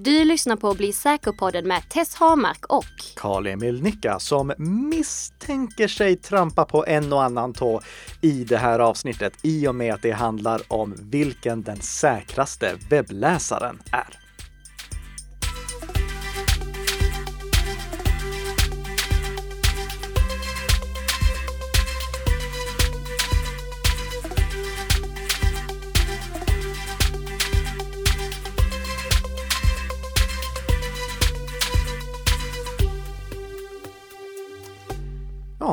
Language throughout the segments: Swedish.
Du lyssnar på Bli säker-podden med Tess Hamark och Karl-Emil Nicka som misstänker sig trampa på en och annan tå i det här avsnittet i och med att det handlar om vilken den säkraste webbläsaren är.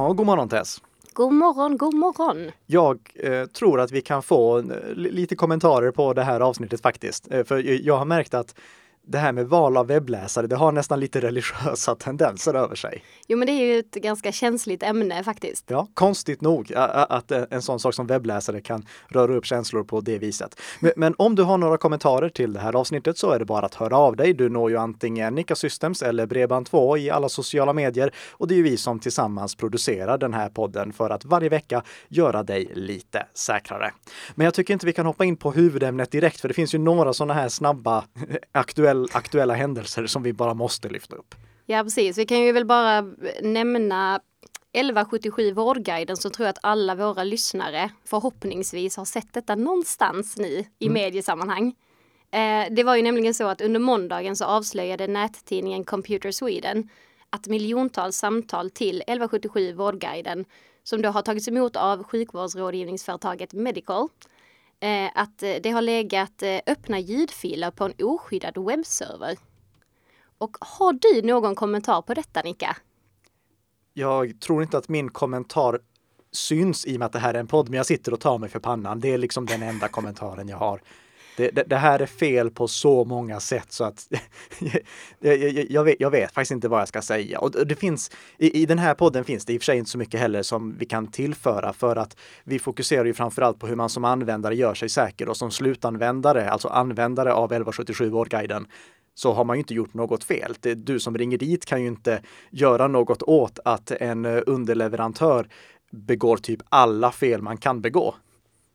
Ja, god morgon Tess! God morgon, god morgon! Jag eh, tror att vi kan få eh, lite kommentarer på det här avsnittet faktiskt. Eh, för jag har märkt att det här med val av webbläsare, det har nästan lite religiösa tendenser över sig. Jo, men det är ju ett ganska känsligt ämne faktiskt. Ja, konstigt nog att en sån sak som webbläsare kan röra upp känslor på det viset. Men, om du har några kommentarer till det här avsnittet så är det bara att höra av dig. Du når ju antingen Nika Systems eller Bredband2 i alla sociala medier och det är ju vi som tillsammans producerar den här podden för att varje vecka göra dig lite säkrare. Men jag tycker inte vi kan hoppa in på huvudämnet direkt, för det finns ju några sådana här snabba aktuella aktuell, aktuella händelser som vi bara måste lyfta upp. Ja precis, vi kan ju väl bara nämna 1177 Vårdguiden så tror jag att alla våra lyssnare förhoppningsvis har sett detta någonstans nu i mm. mediesammanhang. Eh, det var ju nämligen så att under måndagen så avslöjade nättidningen Computer Sweden att miljontals samtal till 1177 Vårdguiden som då har tagits emot av sjukvårdsrådgivningsföretaget Medical eh, att eh, det har legat eh, öppna ljudfiler på en oskyddad webbserver. Och har du någon kommentar på detta Nika? Jag tror inte att min kommentar syns i och med att det här är en podd, men jag sitter och tar mig för pannan. Det är liksom den enda kommentaren jag har. Det, det, det, här är fel på så många sätt så att jag, jag, vet, jag, vet, faktiskt inte vad jag ska säga. Och det finns, i, i den här podden finns det i och för sig inte så mycket heller som vi kan tillföra för att vi fokuserar ju framförallt på hur man som användare gör sig säker och som slutanvändare, alltså användare av 1177 Vårdguiden, så har man ju inte gjort något fel. Det, du som ringer dit kan ju inte göra något åt att en eh, underleverantör begår typ alla fel man kan begå.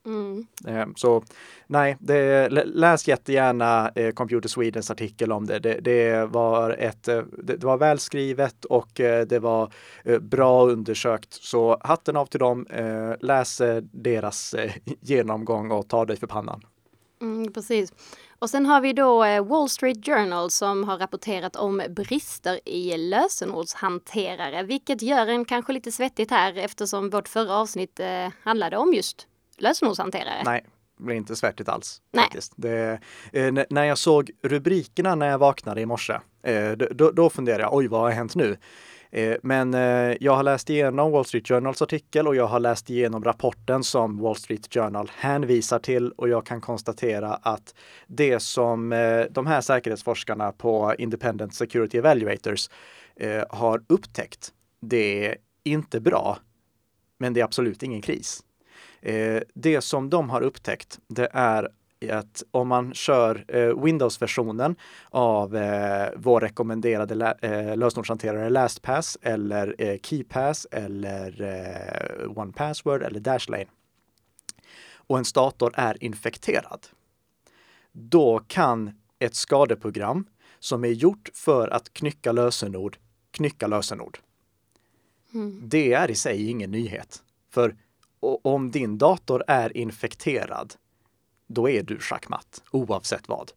Mm. Ehm, så nej, det, läs jättegärna eh, Computer Swedens artikel om det. Det, det var, ett, eh, det, var välskrivet och eh, det var bra undersökt. Så hatten av till dem. Läs deras genomgång och ta dig för pannan. Mm, precis. Och sen har vi då Wall Street Journal som har rapporterat om brister i lösenordshanterare, vilket gör en kanske lite svettigt här eftersom vårt förra avsnitt handlade om just lösenordshanterare. Nej, det blir inte svettigt alls. Nej. Faktiskt. Det, eh, när jag såg rubrikerna när jag vaknade i morse, eh, då, då funderade jag, oj vad har hänt nu? Eh, men eh, jag har läst igenom Wall Street Journals artikel och jag har läst igenom rapporten som Wall Street Journal hänvisar till och jag kan konstatera att det som eh, de här säkerhetsforskarna på Independent Security Evaluators har upptäckt, det är inte bra, men det är absolut ingen kris. Eh, det som de har upptäckt, det är att om man kör eh, Windows-versionen av eh, vår rekommenderade lä eh, lösenordshanterare LastPass eller eh, KeyPass eller eh, OnePassword eller Dashlane och en dator är infekterad, då kan ett skadeprogram som är gjort för att knycka lösenord knycka lösenord. Mm. Det är i sig ingen nyhet. För om din dator är infekterad, då är du schackmatt oavsett vad.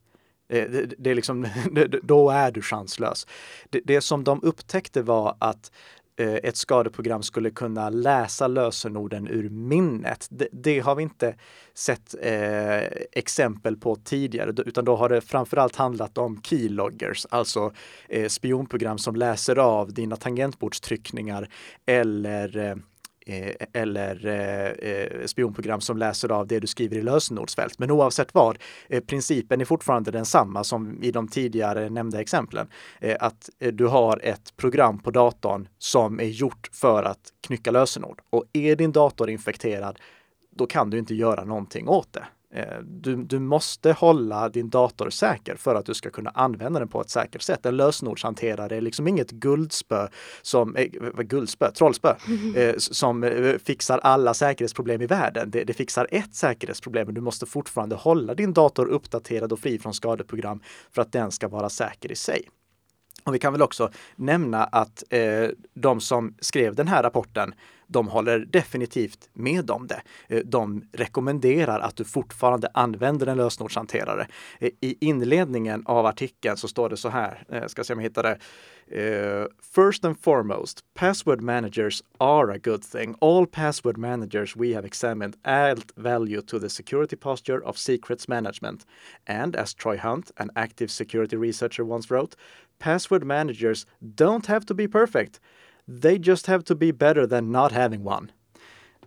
Eh, det, det är liksom, då är du chanslös. Det, det som de upptäckte var att eh, ett skadeprogram skulle kunna läsa lösenorden ur minnet. Det, det har vi inte sett eh, exempel på tidigare, utan då har det framförallt handlat om keyloggers, alltså eh, spionprogram som läser av dina tangentbordstryckningar eller eh, Eh, eller eh, eh, spionprogram som läser av det du skriver i lösenordsfält. Men oavsett vad, eh, principen är fortfarande densamma som i de tidigare nämnda exemplen. Att du har ett program på datorn som är gjort för att knycka lösenord. Och är din dator infekterad, då kan du inte göra någonting åt det. Eh, du, du, måste hålla din dator säker för att du ska kunna använda den på ett säkert sätt. En lösenordshanterare är liksom inget guldspö som, eh, guldspö, trollspö, eh, som eh, fixar alla säkerhetsproblem i världen. Det, det fixar ett säkerhetsproblem, men du måste fortfarande hålla din dator uppdaterad och fri från skadeprogram för att den ska vara säker i sig. Och vi kan väl också nämna att eh, de som skrev den här rapporten, de håller definitivt med om det. Eh, de rekommenderar att du fortfarande använder en lösenordshanterare. Eh, I inledningen av artikeln så står det så här, jag ska se om jag hittar det. First and foremost, password managers are a good thing. All password managers we have examined add value to the security posture of secrets management. And as Troy Hunt, an active security researcher, once wrote, password managers don't have to be perfect. They just have to be better than not having one.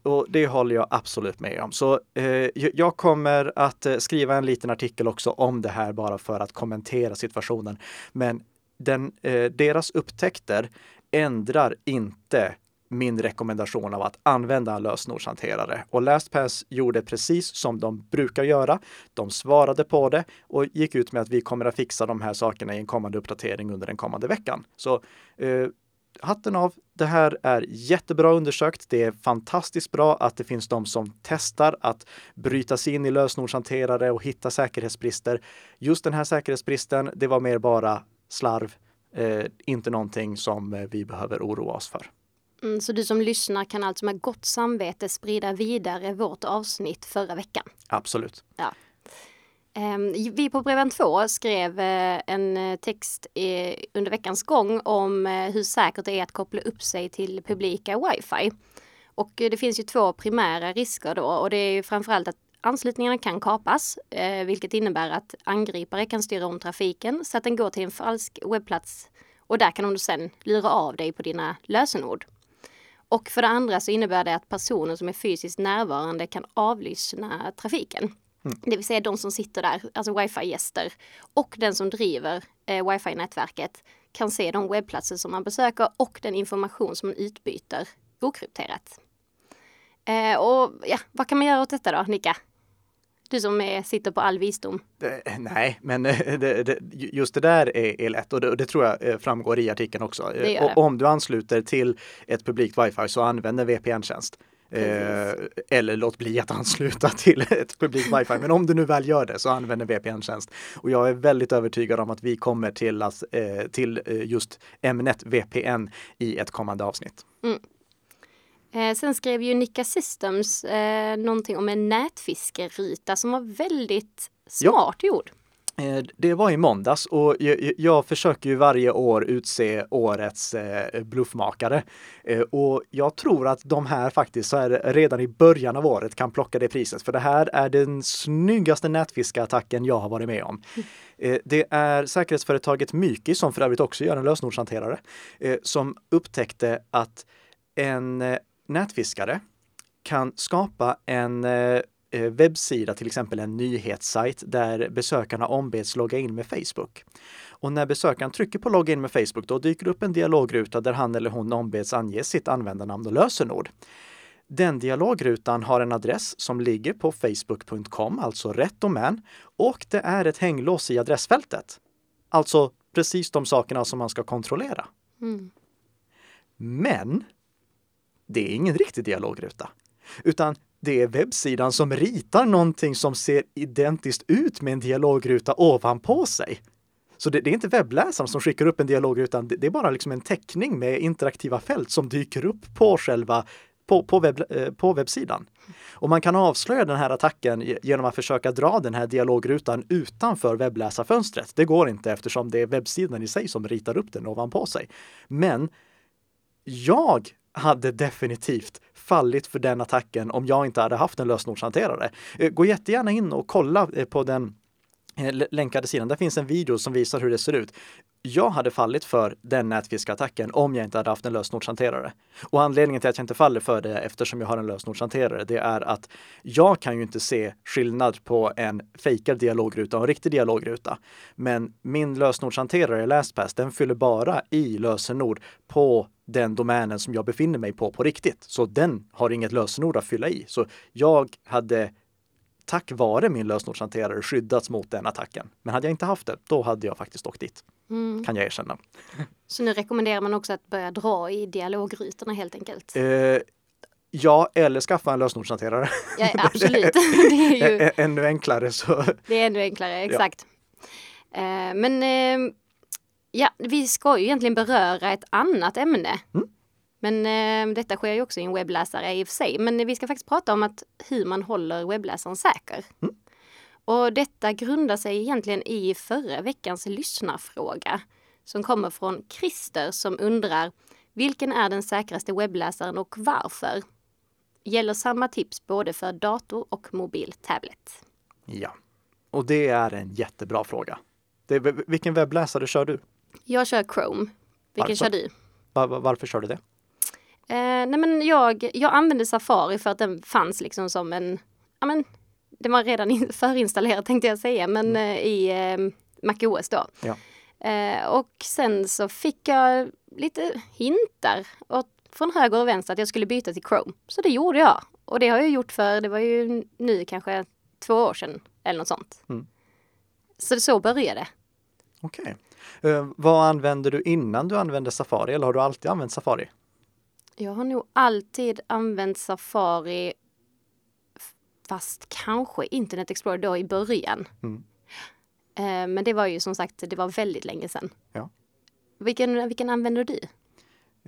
Och det håller jag absolut med om. Så eh, jag kommer att eh, skriva en liten artikel också om det här bara för att kommentera situationen. Men den, eh, deras upptäckter ändrar inte min rekommendation av att använda en lösenordshanterare. Och LastPass gjorde precis som de brukar göra. De svarade på det och gick ut med att vi kommer att fixa de här sakerna i en kommande uppdatering under den kommande veckan. Så eh, hatten av. Det här är jättebra undersökt. Det är fantastiskt bra att det finns de som testar att bryta sig in i lösenordshanterare och hitta säkerhetsbrister. Just den här säkerhetsbristen, det var mer bara slarv, eh, inte någonting som eh, vi behöver oroa oss för. Mm, så du som lyssnar kan alltså med gott samvete sprida vidare vårt avsnitt förra veckan? Absolut. Ja. Ehm, vi på Breven 2 skrev eh, en eh, text under veckans gång om eh, hur säkert det är att koppla upp sig till publika wifi. Och det finns ju två primära risker då och det är ju framförallt att anslutningarna kan kapas, vilket innebär att angripare kan styra om trafiken så att den går till en falsk webbplats och där kan de sen lura av dig på dina lösenord. Och för det andra så innebär det att personer som är fysiskt närvarande kan avlyssna trafiken. Mm. Det vill säga de som sitter där, alltså wifi-gäster och den som driver eh, wifi-nätverket kan se de webbplatser som man besöker och den information som man utbyter okrypterat. Eh, och ja, vad kan man göra åt detta då, Nika? Du som är, sitter på all visdom. Nej, men eh, det, det, just det där är, är lätt och det, det, tror jag eh, framgår i artikeln också. Och om du ansluter till ett publikt wifi så använder VPN-tjänst. Eh, eller låt bli att ansluta till ett publikt wifi. Men om du nu väl gör det så använder VPN-tjänst. Och jag är väldigt övertygad om att vi kommer till, att, eh, till eh, just ämnet VPN i ett kommande avsnitt. Mm. Eh, sen skrev ju Nika Systems eh, någonting om en nätfiskeruta som var väldigt smart ja. gjord. Eh, det var i måndags och jag, försöker ju varje år utse årets eh, bluffmakare. Eh, och jag tror att de här faktiskt så här, redan i början av året kan plocka det priset. För det här är den snyggaste nätfiskattacken jag har varit med om. Det är säkerhetsföretaget Myki, som för övrigt också gör en lösenordshanterare, som upptäckte att en nätfiskare kan skapa en webbsida, till exempel en nyhetssajt där besökarna ombeds logga in med Facebook. Och när besökaren trycker på logga in med Facebook, då dyker det upp en dialogruta där han eller hon ombeds ange sitt användarnamn och lösenord. Den dialogrutan har en adress som ligger på facebook.com, alltså rätt domän, och det är ett hänglås i adressfältet. Alltså precis de sakerna som man ska kontrollera. Mm. Men det är ingen riktig dialogruta, utan det är webbsidan som ritar någonting som ser identiskt ut med en dialogruta ovanpå sig. Så det, det, är inte webbläsaren som skickar upp en dialogruta, det, det är bara liksom en teckning med interaktiva fält som dyker upp på själva på, på, webb, eh, på webbsidan. Och man kan avslöja den här attacken genom att försöka dra den här dialogrutan utanför webbläsarfönstret. Det går inte eftersom det är webbsidan i sig som ritar upp den ovanpå sig. Men jag hade definitivt fallit för den attacken om jag inte hade haft en lösenordshanterare. Eh, gå jättegärna in och kolla eh, på den Eh, länkade sidan. Där finns en video som visar hur det ser ut. Jag hade fallit för den nätfiskattacken om jag inte hade haft en lösenordshanterare. Och anledningen till att jag inte faller för det eftersom jag har en lösenordshanterare, det är att jag kan ju inte se skillnad på en fejkad dialogruta och en riktig dialogruta. Men min lösenordshanterare LastPass, den fyller bara i lösenord på den domänen som jag befinner mig på på riktigt. Så den har inget lösenord att fylla i. Så jag hade tack vare min lösenordshanterare skyddats mot den attacken. Men hade jag inte haft det, då hade jag faktiskt åkt dit. Mm. Kan jag erkänna. Så nu rekommenderar man också att börja dra i dialogrutorna helt enkelt? Eh, ja, eller skaffa en lösenordshanterare. Ja, absolut. det är ju... Ännu enklare så. Det är ännu enklare, exakt. Ja. Eh, men eh, ja, vi ska ju egentligen beröra ett annat ämne. Mm. Men eh, detta sker ju också i en webbläsare i och för sig. Men vi ska faktiskt prata om att hur man håller webbläsaren säker. Mm. Och detta grundar sig egentligen i förra veckans lyssnarfråga som kommer från Christer som undrar vilken är den säkraste webbläsaren och varför? Gäller samma tips både för dator och mobil tablet? Ja, och det är en jättebra fråga. Det, vilken webbläsare kör du? Jag kör Chrome. Vilken varför? kör du? Var, varför kör du det? Eh, nej men jag, jag använde Safari för att den fanns liksom som en, ja men den var redan in, förinstallerad tänkte jag säga, men mm. eh, i eh, MacOS då. Ja. Eh, och sen så fick jag lite hintar åt, från höger och vänster att jag skulle byta till Chrome. Så det gjorde jag. Och det har jag gjort för, det var ju nu kanske två år sedan eller något sånt. Mm. Så så började det. Okej. Okay. Uh, vad använde du innan du använde Safari eller har du alltid använt Safari? Jag har nog alltid använt Safari fast kanske Internet Explorer då i början. Mm. Eh, men det var ju som sagt, det var väldigt länge sedan. Ja. Vilken, vilken använder du?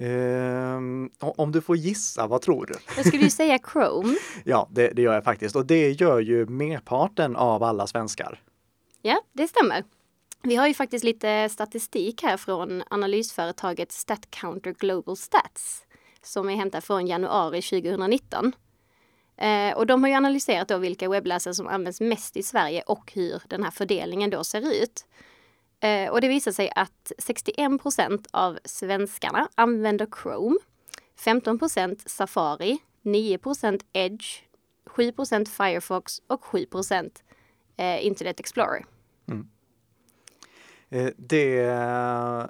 Um, om du får gissa, vad tror du? Jag skulle ju säga Chrome. ja, det, det, gör jag faktiskt. Och det gör ju merparten av alla svenskar. Ja, det stämmer. Vi har ju faktiskt lite statistik här från analysföretaget StatCounter Global Stats som är hämtad från januari 2019. Eh, och de har ju analyserat då vilka webbläsare som används mest i Sverige och hur den här fördelningen då ser ut. Eh, och det visar sig att 61 procent av svenskarna använder Chrome, 15 procent Safari, 9 procent Edge, 7 procent Firefox och 7 procent eh, Internet Explorer. Mm. Eh, det, eh,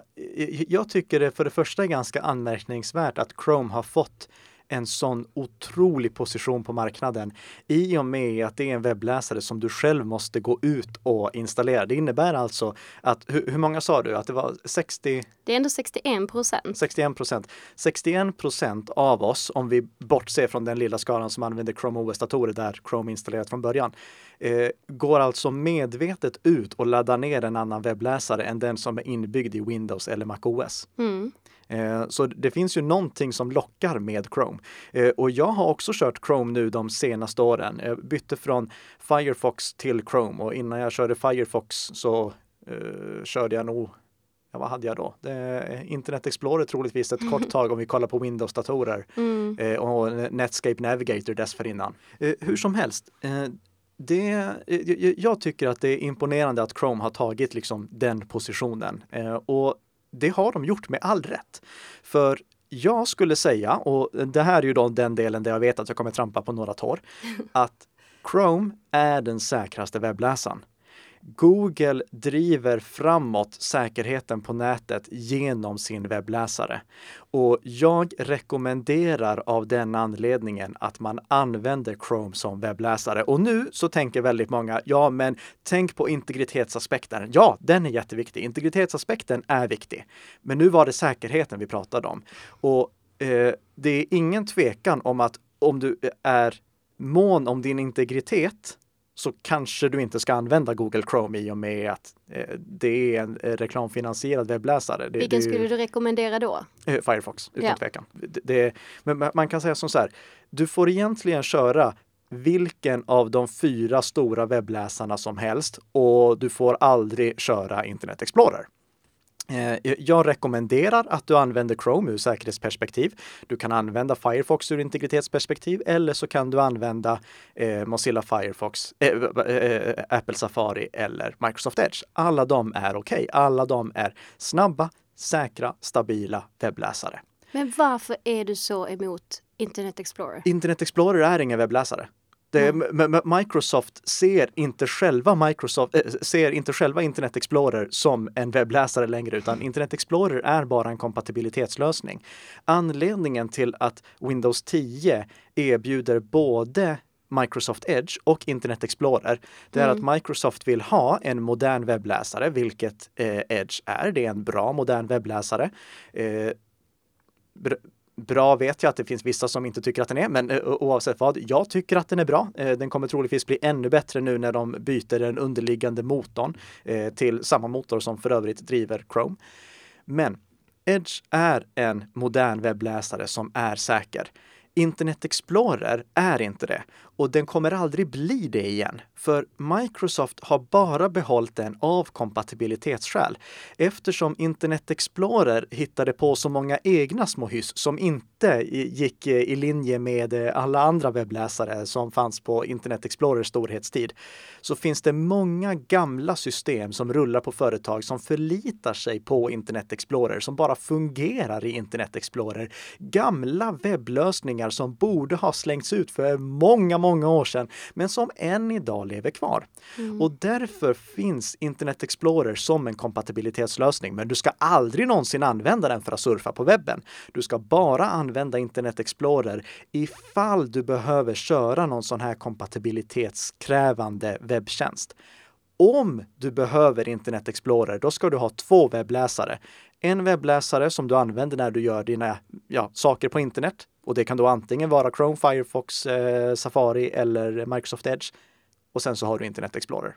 jag tycker det för det första är ganska anmärkningsvärt att Chrome har fått en sån otrolig position på marknaden i och med att det är en webbläsare som du själv måste gå ut och installera. Det innebär alltså att, hur, hur många sa du att det var 60? Det är ändå 61 procent. 61 procent. 61 procent av oss, om vi bortser från den lilla skalan som använder Chrome OS-datorer där Chrome installerat från början, eh, går alltså medvetet ut och laddar ner en annan webbläsare än den som är inbyggd i Windows eller Mac OS. Mm. Eh, så det finns ju någonting som lockar med Chrome. Eh, och jag har också kört Chrome nu de senaste åren. Jag bytte från Firefox till Chrome och innan jag körde Firefox så uh, körde jag nog Ja, vad hade jag då? Internet Explorer troligtvis ett kort tag om vi kollar på Windows-datorer mm. eh, och Netscape Navigator dessförinnan. Eh, hur som helst, det, jag tycker att det är imponerande att Chrome har tagit liksom den positionen. och det har de gjort med all rätt. För jag skulle säga, och det här är ju då den delen där jag vet att jag kommer trampa på några tår, att Chrome är den säkraste webbläsaren. Google driver framåt säkerheten på nätet genom sin webbläsare. Och jag rekommenderar av den anledningen att man använder Chrome som webbläsare. Och nu så tänker väldigt många, ja men tänk på integritetsaspekten. Ja, den är jätteviktig. Integritetsaspekten är viktig. Men nu var det säkerheten vi pratade om. Och eh, det är ingen tvekan om att om du eh, är mån om din integritet så kanske du inte ska använda Google Chrome i och med att eh, det är en eh, reklamfinansierad webbläsare. Det, Vilken det skulle du rekommendera då? Eh, Firefox, utan ja. tvekan. Det, det, men man kan säga som så här, du får egentligen köra vilken av de fyra stora webbläsarna som helst och du får aldrig köra Internet Explorer. Eh, jag rekommenderar att du använder Chrome ur säkerhetsperspektiv. Du kan använda Firefox ur integritetsperspektiv eller så kan du använda eh, Mozilla Firefox, äh, äh, Apple Safari eller Microsoft Edge. Alla de är okej. Okay. Alla de är snabba, säkra, stabila webbläsare. Men varför är du så emot Internet Explorer? Internet Explorer är ingen webbläsare. Det, mm. Microsoft ser inte själva Microsoft äh, ser inte själva Internet Explorer som en webbläsare längre, utan Internet Explorer är bara en kompatibilitetslösning. Anledningen till att Windows 10 erbjuder både Microsoft Edge och Internet Explorer, det är mm. att Microsoft vill ha en modern webbläsare, vilket eh, Edge är. Det är en bra modern webbläsare. Eh, bra vet jag att det finns vissa som inte tycker att den är, men eh, oavsett vad, jag tycker att den är bra. Eh, den kommer troligtvis bli ännu bättre nu när de byter den underliggande motorn eh, till samma motor som för övrigt driver Chrome. Men Edge är en modern webbläsare som är säker. Internet Explorer är inte det och den kommer aldrig bli det igen. För Microsoft har bara behållit den av kompatibilitetsskäl eftersom Internet Explorer hittade på så många egna små hyss som inte gick eh, i linje med eh, alla andra webbläsare som fanns på Internet Explorers storhetstid. Så finns det många gamla system som rullar på företag som förlitar sig på Internet Explorer, som bara fungerar i Internet Explorer. Gamla webblösningar som borde ha slängts ut för många, många år sedan, men som än idag lever kvar. Mm. Och därför finns Internet Explorer som en kompatibilitetslösning. Men du ska aldrig någonsin använda den för att surfa på webben. Du ska bara använda Internet Explorer ifall du behöver köra någon sån här kompatibilitetskrävande webbtjänst. Om du behöver Internet Explorer, då ska du ha två webbläsare. En webbläsare som du använder när du gör dina ja, saker på internet och det kan då antingen vara Chrome, Firefox, eh, Safari eller Microsoft Edge. Och sen så har du Internet Explorer.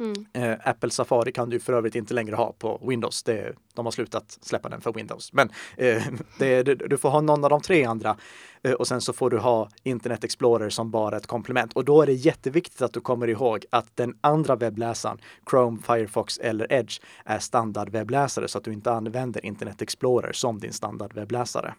Mm. Eh, Apple Safari kan du för övrigt inte längre ha på Windows. Det, de har slutat släppa den för Windows. Men eh, det, du får ha någon av de tre andra eh, och sen så får du ha Internet Explorer som bara ett komplement. Och då är det jätteviktigt att du kommer ihåg att den andra webbläsaren, Chrome, Firefox eller Edge, är standardwebbläsare så att du inte använder Internet Explorer som din standardwebbläsare.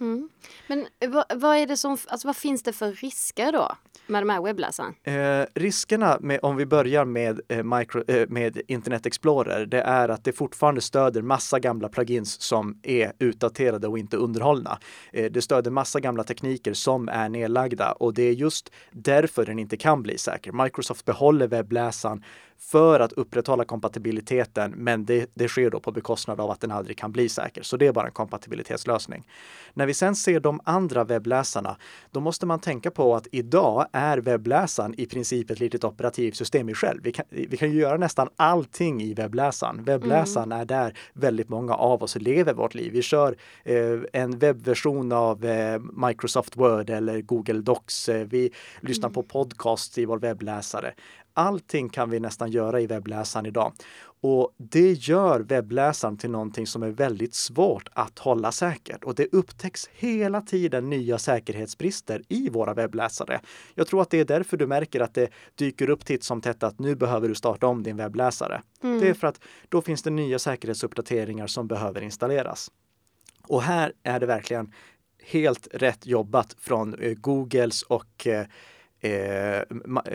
Mm. Men vad, vad, är det som, alltså vad finns det för risker då med de här webbläsarna? Eh, riskerna med, om vi börjar med, eh, micro, eh, med Internet Explorer, det är att det fortfarande stöder massa gamla plugins som är utdaterade och inte underhållna. Eh, det stöder massa gamla tekniker som är nedlagda och det är just därför den inte kan bli säker. Microsoft behåller webbläsaren för att upprätthålla kompatibiliteten, men det, det sker då på bekostnad av att den aldrig kan bli säker. Så det är bara en kompatibilitetslösning. När vi sen ser de andra webbläsarna, då måste man tänka på att idag är webbläsaren i princip ett litet operativsystem i själv. Vi kan, vi kan ju göra nästan allting i webbläsaren. Webbläsaren mm. är där väldigt många av oss lever vårt liv. Vi kör eh, en webbversion av eh, Microsoft Word eller Google Docs. Eh, vi lyssnar mm. på podcast i vår webbläsare. Allting kan vi nästan göra i webbläsaren idag. Och det gör webbläsaren till någonting som är väldigt svårt att hålla säkert. Och det upptäcks hela tiden nya säkerhetsbrister i våra webbläsare. Jag tror att det är därför du märker att det dyker upp titt som tätt att nu behöver du starta om din webbläsare. Mm. Det är för att då finns det nya säkerhetsuppdateringar som behöver installeras. Och här är det verkligen helt rätt jobbat från eh, Googles och eh,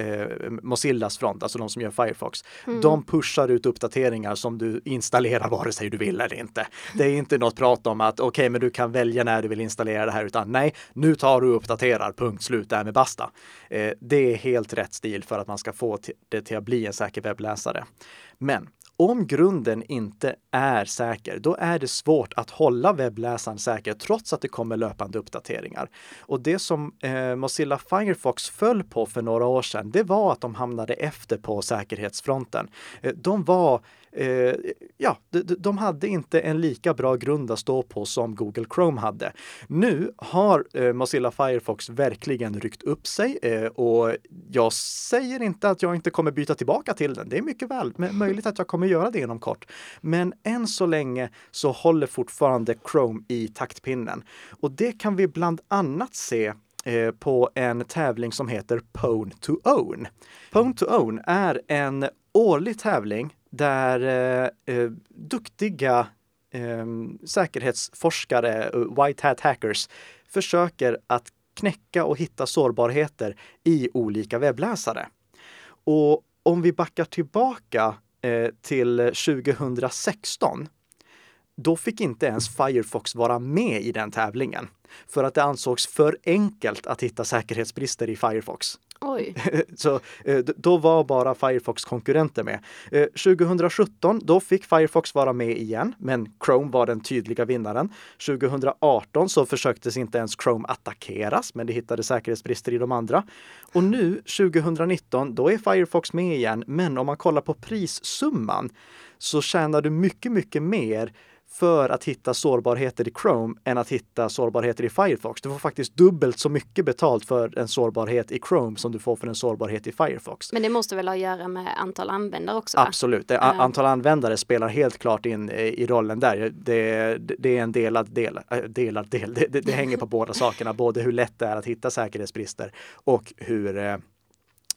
eh, Mozillas front, alltså de som gör Firefox, mm. de pushar ut uppdateringar som du installerar vare sig du vill eller inte. Det är inte något prat om att okej, okay, men du kan välja när du vill installera det här, utan nej, nu tar du och uppdaterar, punkt slut, därmed basta. Eh, det är helt rätt stil för att man ska få det till att bli en säker webbläsare. Men om grunden inte är säker, då är det svårt att hålla webbläsaren säker trots att det kommer löpande uppdateringar. Och det som eh, Mozilla Firefox föll på för några år sedan, det var att de hamnade efter på säkerhetsfronten. Eh, de var eh, ja, de, de, hade inte en lika bra grund att stå på som Google Chrome hade. Nu har eh, Mozilla Firefox verkligen ryckt upp sig eh, och jag säger inte att jag inte kommer byta tillbaka till den. Det är mycket väl möjligt att jag kommer göra det inom kort. Men än så länge så håller fortfarande Chrome i taktpinnen och det kan vi bland annat se eh, på en tävling som heter Pwn to Own. Pwn to Own är en årlig tävling där eh, eh duktiga ehm, eh, säkerhetsforskare, white hat hackers, försöker att knäcka och hitta sårbarheter i olika webbläsare. Och om vi backar tillbaka eh, till 2016 då fick inte ens Firefox vara med i den tävlingen för att det ansågs för enkelt att hitta säkerhetsbrister i Firefox. Oj. Så eh, då var bara Firefox konkurrenter med. Eh, 2017, då fick Firefox vara med igen, men Chrome var den tydliga vinnaren. 2018 så försöktes inte ens Chrome attackeras, men det hittade säkerhetsbrister i de andra. Och nu 2019, då är Firefox med igen, men om man kollar på prissumman så tjänar du mycket, mycket mer för att hitta sårbarheter i Chrome än att hitta sårbarheter i Firefox. Du får faktiskt dubbelt så mycket betalt för en sårbarhet i Chrome som du får för en sårbarhet i Firefox. Men det måste väl ha att göra med antal användare också? Absolut, det, antal användare spelar helt klart in i rollen där. Det, det är en delad del, äh, delad del. Det, det, det hänger på båda sakerna, både hur lätt det är att hitta säkerhetsbrister och hur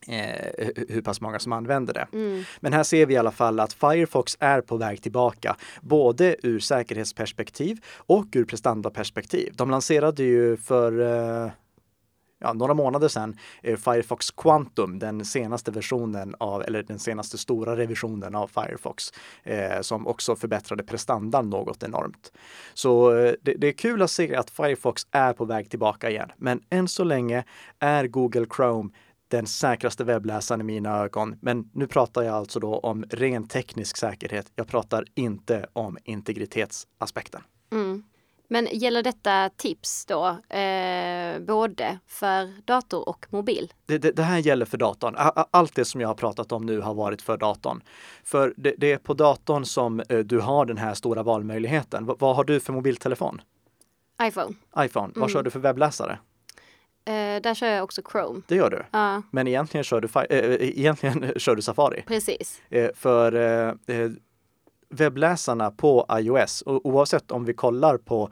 eh, eh, hur pass många som använder det. Mm. Men här ser vi i alla fall att Firefox är på väg tillbaka, både ur säkerhetsperspektiv och ur prestandaperspektiv. De lanserade ju för eh, ja, några månader sedan Firefox Quantum, den senaste versionen av, eller den senaste stora revisionen av Firefox, eh, som också förbättrade prestandan något enormt. Så eh, det, det, är kul att se att Firefox är på väg tillbaka igen. Men än så länge är Google Chrome den säkraste webbläsaren i mina ögon. Men nu pratar jag alltså då om ren teknisk säkerhet. Jag pratar inte om integritetsaspekten. Mm. Men gäller detta tips då eh, både för dator och mobil? Det, det, det, här gäller för datorn. Allt det som jag har pratat om nu har varit för datorn. För det, det är på datorn som eh, du har den här stora valmöjligheten. V vad har du för mobiltelefon? iPhone. iPhone. Vad mm. kör du för webbläsare? Eh, där kör jag också Chrome. Det gör du? Ja. Men egentligen kör du, äh, egentligen kör du Safari? Precis. Eh, för eh, webbläsarna på iOS, oavsett om vi kollar på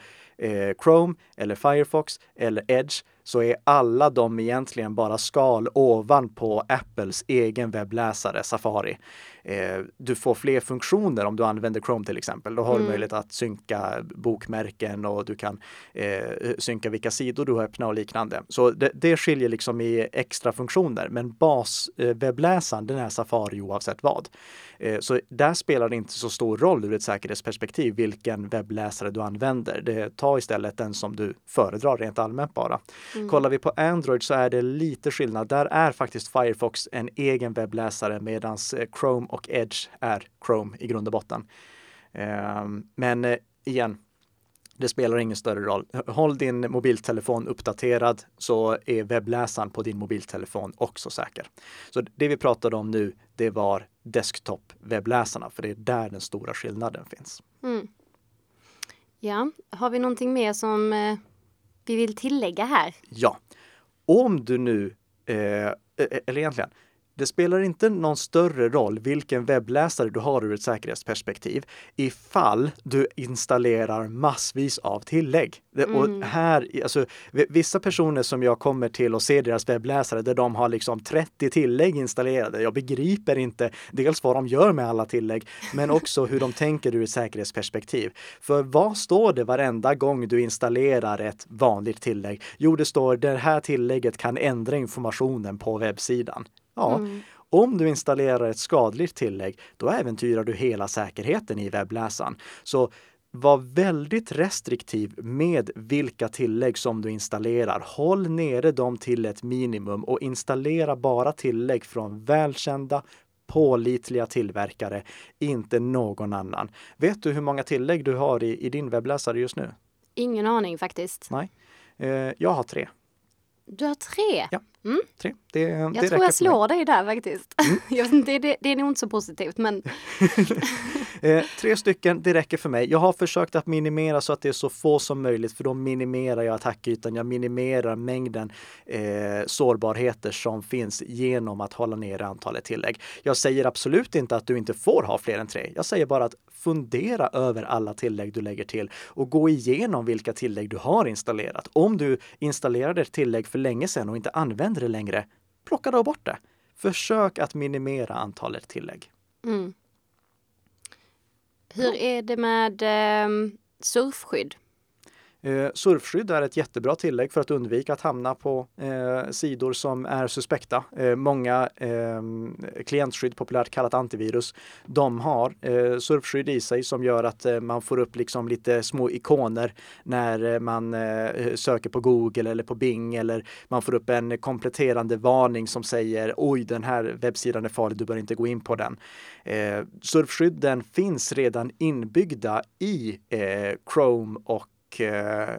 Chrome eller Firefox eller Edge så är alla de egentligen bara skal ovanpå Apples egen webbläsare Safari. Eh, du får fler funktioner om du använder Chrome till exempel. Då har mm. du möjlighet att synka bokmärken och du kan eh, synka vilka sidor du har öppna och liknande. Så det, det skiljer liksom i extra funktioner. Men baswebbläsaren, eh, den är Safari oavsett vad. Eh, så där spelar det inte så stor roll ur ett säkerhetsperspektiv vilken webbläsare du använder. Det, ta istället den som du föredrar rent allmänt bara. Mm. Kollar vi på Android så är det lite skillnad. Där är faktiskt Firefox en egen webbläsare medan eh, Chrome och Edge är Chrome i grund och botten. Ehm, men eh, igen, det spelar ingen större roll. Håll din mobiltelefon uppdaterad så är webbläsaren på din mobiltelefon också säker. Så det vi pratade om nu, det var desktop-webbläsarna, för det är där den stora skillnaden finns. Mm. Ja, har vi någonting mer som eh, vi vill tillägga här? Ja, om du nu, eh, eh eller egentligen, det spelar inte någon större roll vilken webbläsare du har ur ett säkerhetsperspektiv ifall du installerar massvis av tillägg. Mm. Och här, alltså, vissa personer som jag kommer till och ser deras webbläsare där de har liksom 30 tillägg installerade. Jag begriper inte dels vad de gör med alla tillägg, men också hur de tänker ur ett säkerhetsperspektiv. För vad står det varenda gång du installerar ett vanligt tillägg? Jo, det står det här tillägget kan ändra informationen på webbsidan. Ja, mm. om du installerar ett skadligt tillägg, då äventyrar du hela säkerheten i webbläsaren. Så var väldigt restriktiv med vilka tillägg som du installerar. Håll nere dem till ett minimum och installera bara tillägg från välkända, pålitliga tillverkare, inte någon annan. Vet du hur många tillägg du har i, i din webbläsare just nu? Ingen aning faktiskt. Nej. Eh, jag har tre. Du har tre? Ja, mm. tre. Det, jag det tror jag slår dig där faktiskt. Mm. jag inte, det, det är nog inte så positivt men... eh, tre stycken, det räcker för mig. Jag har försökt att minimera så att det är så få som möjligt för då minimerar jag attackytan. Jag minimerar mängden eh, sårbarheter som finns genom att hålla ner antalet tillägg. Jag säger absolut inte att du inte får ha fler än tre. Jag säger bara att fundera över alla tillägg du lägger till och gå igenom vilka tillägg du har installerat. Om du installerade ett tillägg för länge sedan och inte använder det längre, plocka då bort det. Försök att minimera antalet tillägg. Mm. Hur är det med eh, surfskydd? Eh, surfskydd är ett jättebra tillägg för att undvika att hamna på eh, sidor som är suspekta. Eh, många eh, klientskydd, populärt kallat antivirus, de har eh, surfskydd i sig som gör att eh, man får upp liksom lite små ikoner när eh, man eh, söker på Google eller på Bing eller man får upp en kompletterande varning som säger oj, den här webbsidan är farlig, du bör inte gå in på den. Eh, surfskydden finns redan inbyggda i Chrome och och eh,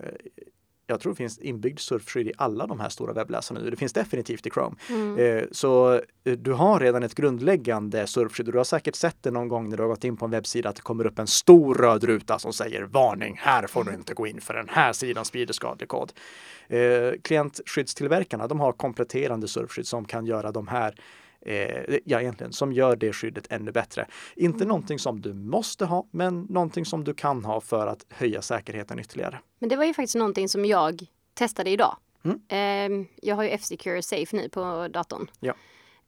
jag tror det finns inbyggd surfskydd i alla de här stora webbläsarna nu. Det finns definitivt i Chrome. Mm. Eh, så eh, du har redan ett grundläggande surfskydd och du har säkert sett det någon gång när du har gått in på en webbsida att det kommer upp en stor röd ruta som säger varning, här får du inte gå in för den här sidan sprider skadlig kod. Klientskyddstillverkarna, de har kompletterande surfskydd som kan göra de här eh, ja, egentligen, som gör det skyddet ännu bättre. Inte mm. någonting som du måste ha, men någonting som du kan ha för att höja säkerheten ytterligare. Men det var ju faktiskt någonting som jag testade idag. Mm. Eh, jag har ju F-Secure Safe nu på datorn. Ja.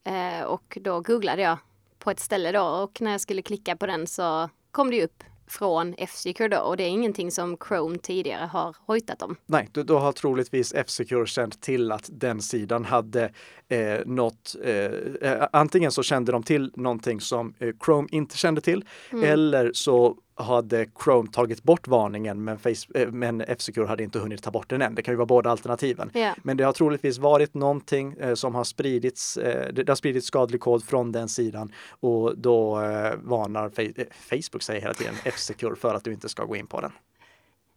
Eh, och då googlade jag på ett ställe då och när jag skulle klicka på den så kom det upp från F-Secure då och det är ingenting som Chrome tidigare har hojtat om. Nej, då, då har troligtvis F-Secure känt till att den sidan hade eh, något, eh, eh, antingen så kände de till någonting som eh, Chrome inte kände till mm. eller så hade Chrome tagit bort varningen men, eh, men F-Secure hade inte hunnit ta bort den än. Det kan ju vara båda alternativen. Yeah. Men det har troligtvis varit någonting eh, som har spridits, eh, det har spridits skadlig kod från den sidan och då eh, varnar Fa Facebook säger hela tiden F-Secure för att du inte ska gå in på den.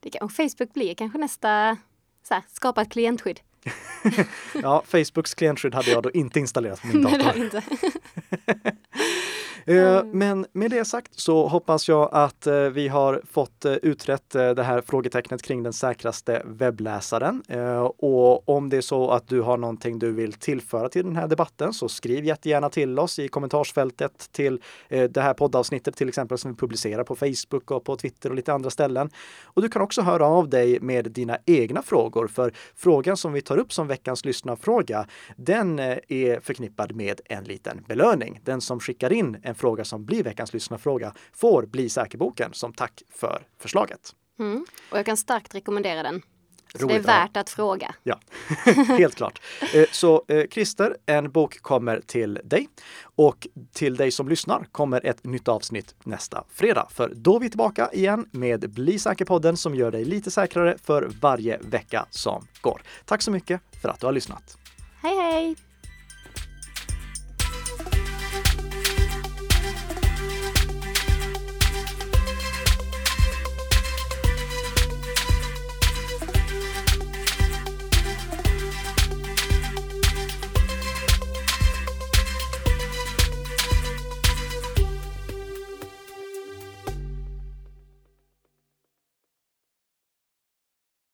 Det kan, Facebook blir kanske nästa så här, skapa ett klientskydd. ja, Facebooks klientskydd hade jag då inte installerat på min dator. Eh, mm. Men med det sagt så hoppas jag att eh, vi har fått eh, utrett det här frågetecknet kring den säkraste webbläsaren. Och om det är så att du har någonting du vill tillföra till den här debatten så skriv jättegärna till oss i kommentarsfältet till det här poddavsnittet till exempel som vi publicerar på Facebook och på Twitter och lite andra ställen. Och du kan också höra av dig med dina egna frågor för frågan som vi tar upp som veckans lyssnarfråga den är förknippad med en liten belöning. Den som skickar in en en fråga som blir veckans lyssnarfråga får Bli säker-boken som tack för förslaget. Mm. Och jag kan starkt rekommendera den. Så det är värt att fråga. Ja, helt klart. Eh, så eh, Christer, en bok kommer till dig och till dig som lyssnar kommer ett nytt avsnitt nästa fredag. För då är vi tillbaka igen med Bli säker-podden som gör dig lite säkrare för varje vecka som går. Tack så mycket för att du har lyssnat. Hej hej!